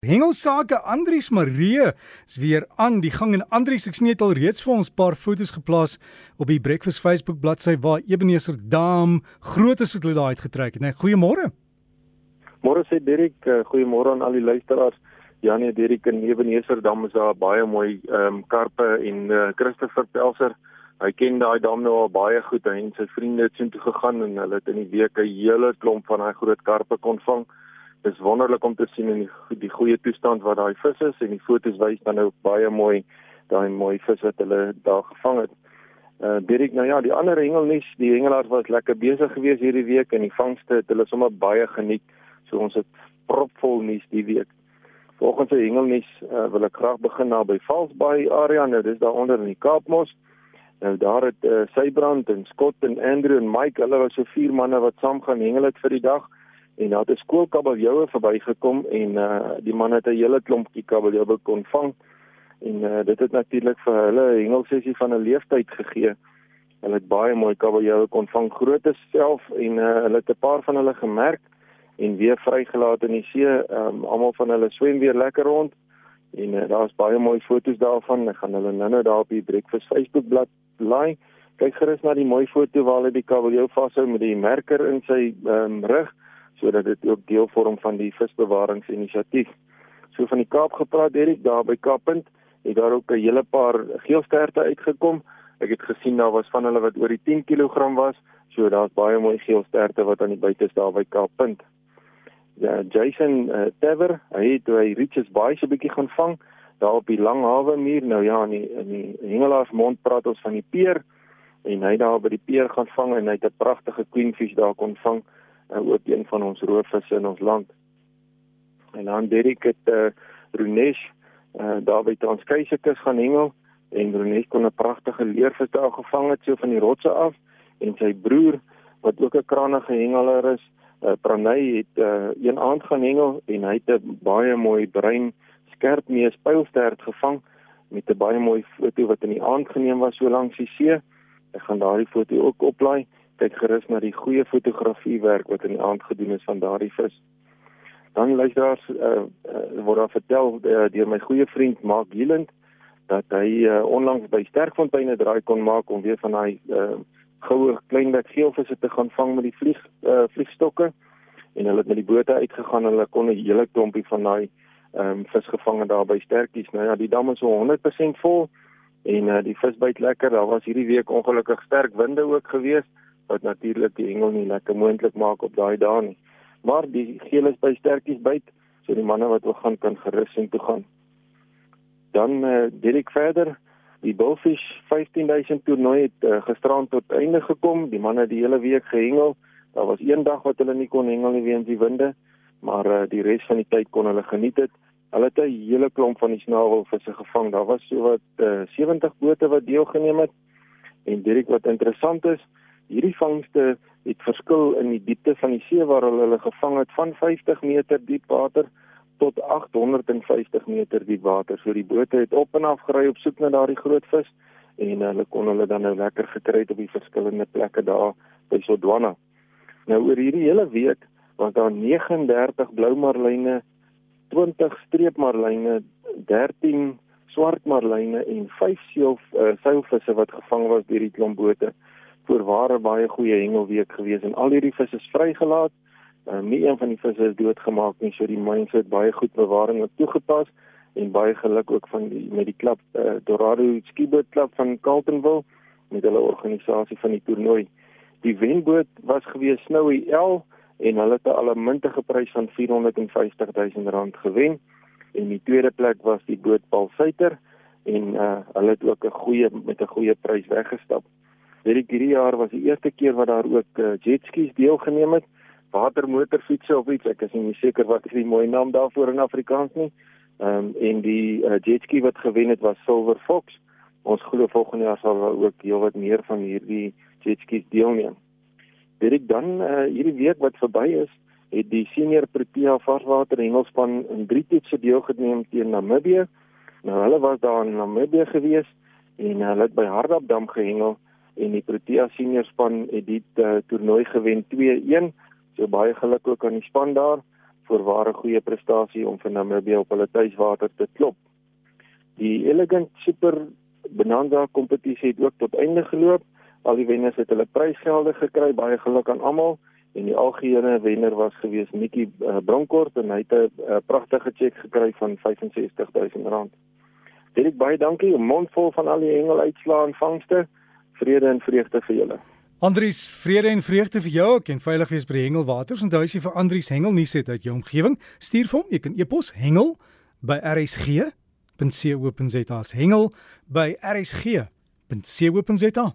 Hengelsake Andrius Marie is weer aan die gang en Andrius ek sien net al reeds vir ons paar foto's geplaas op die Breakfast Facebook bladsy waar Ebenezer Dam groot is wat hulle daar uitgetrek het. Nee, goeiemôre. Môre sê Dirk, uh, goeiemôre aan al die luisteraars. Janie Dirk en Ebenezer Dam is daar baie mooi ehm um, karpe en uh, Christopher Pelser. Hy ken daai dam nou al baie goed en sy vriende het sien toe gegaan en hulle het in die week 'n hele klomp van daai groot karpe kon vang dis wonderlik om te sien in die die goeie toestand wat daai vis is en die fotos wys dan nou baie mooi daai mooi vis wat hulle daar gevang het. Uh Dirk nou ja, die ander hengelnuus, die hengelaars was lekker besig geweest hierdie week en die vangste het hulle sommer baie geniet. So ons het propvol nuus die week. Volgens die hengelnuus uh, wil ek graag begin na by Valsbaai area nou, dis daar onder in die Kaapmos. Nou daar het uh, Sybrand en Scott en Andrew en Mike, hulle was so vier manne wat saam gaan hengel het vir die dag en daar het 'n skoolkabeljoue verbygekom en uh die man het 'n hele klompie kabeljoue kon vang en uh dit het natuurlik vir hulle hengelsessie van 'n leeftyd gegee. Hulle het baie mooi kabeljoue kon vang grootte self en uh hulle het 'n paar van hulle gemerk en weer vrygelaat in die see. Um almal van hulle swem weer lekker rond en uh, daar's baie mooi foto's daarvan. Ek gaan hulle nou-nou daar op die Breakfast Facebook bladsy laai. Kyk gerus na die mooi foto waar hulle die kabeljou vashou met die merker in sy um rug sodat dit ook deel vorm van die visbewaringsinisiatief. So van die Kaap gepraat, Derek, daar by Kaappunt, het daar ook 'n hele paar geelsterte uitgekom. Ek het gesien daar was van hulle wat oor die 10 kg was, so daar's baie mooi geelsterte wat aan die buite is daar by Kaappunt. Ja, Jason uh, Tever, hy het hy Richards baie so 'n bietjie gaan vang daar op die Langhawe muur. Nou ja, in die, in die hengelaars mond praat ons van die peer en hy daar by die peer gaan vang en hy het 'n pragtige queenfish daar kon vang uh, ook een van ons roofvisse in ons land. En dan Derek het uh, Runesh uh, daar by Transkeisekus gaan hengel en Runesh kon 'n pragtige leervis daar gevang het so van die rotse af en sy broer wat ook 'n krangige hengeler is, uh, Pranay het uh, een aand gaan hengel en hy het 'n baie mooi bruin skerp mees pylstert gevang met 'n baie mooi foto wat in die aand geneem was so langs die see. Ek gaan daardie foto ook oplaai kyk gerus na die goeie fotografiewerk wat in die aand gedoen is van daardie vis. Dan luisteraars uh, uh, word daar vertel uh, deur my goeie vriend Mark Gieland dat hy uh, onlangs by Sterkfontein 'n draai kon maak om weer van daai uh, goue kleinbek geelvisse te gaan vang met die vlieg uh, vliegstokke en hulle het met die bote uitgegaan en hulle kon 'n hele klompie van daai um, vis gevang daar by Sterkies. Nou ja, die dam is so 100% vol en uh, die vis byt lekker. Daar was hierdie week ongelukkig sterk winde ook geweest wat natuurlik die hengel nie lekker moontlik maak op daai dae nie. Maar die geel is by sterkies byt, so die manne wat wil gaan kan gerus en toe gaan. Dan eh uh, Dirk verder, die Bullfish 15000 toernooi het uh, gisterand tot einde gekom. Die manne het die hele week gehengel. Daar was een dag wat hulle nie kon hengel nie weens die winde, maar eh uh, die res van die tyd kon hulle geniet dit. Hulle het 'n hele klomp van die snavelvisse gevang. Daar was so wat uh, 70 bote wat deelgeneem het. En Dirk wat interessant is, hierdie vangste het verskil in die diepte van die see waar hulle hulle gevang het van 50 meter diep water tot 850 meter diep water. So die bote het op en af gery op soek na daardie groot vis en hulle kon hulle dan nou lekker gekry het op die verskillende plekke daar by Sodwana. Nou oor hierdie hele week was daar 39 blou marline, 20 streepmarline, 13 swart marline en 5 seil uh, seilvisse wat gevang was deur die klomp bote voorware baie goeie hengelweek gewees en al hierdie visse is vrygelaat. Uh, nie een van die visse is doodgemaak nie, so die mense het baie goed bewaring op toegepas en baie geluk ook van die met die klub uh, Dorado Skiboot Club van Carltonville met hulle organisasie van die toernooi. Die wenboot was gewees Snowy L en hulle het 'n allemintige prys van 450 000 rand gewen en die tweede plek was die boot Paul Suiter en uh, hulle het ook 'n goeie met 'n goeie prys weggestap. Hierdie hierdie jaar was die eerste keer wat daar ook uh, jetskis deelgeneem het, watermotorfietsse of iets, ek is nie seker wat is die mooi naam daarvoor in Afrikaans nie. Ehm um, en die uh, jetski wat gewen het was Silver Fox. Ons glo volgende jaar sal daar ook heelwat meer van hierdie jetskis deelneem. Dit dan uh, hierdie week wat verby is, het die senior Protea varswater hengelspan in drie toetse deelgeneem teen Namibië. Nou hulle was daar in Namibië gewees en hulle het by Hardapdam gehengel en die Protea senior span het die uh, toernooi gewen 2-1. So baie geluk ook aan die span daar. voorware goeie prestasie om vir Namibië op hulle tuiswater te klop. Die Elegant Super Bonanza kompetisie het ook tot einde geloop. Al die wenners het hulle prysgelde gekry, baie geluk aan almal. En die algehele wenner was gewees Nikki uh, Bronkhorst en hy het 'n uh, pragtige cheque gekry van R65000. Dirk baie dankie, 'n mond vol van al die hengel uitslaa en vangste. Vrede en vreugde vir julle. Andries, vrede en vreugde vir jou ook en veilig wees by hengelwaters. Onthou as jy vir Andries hengel nuus het uit jou omgewing, stuur vir hom, jy kan e-pos hengel by rsg.co.za. Hengel by rsg.co.za.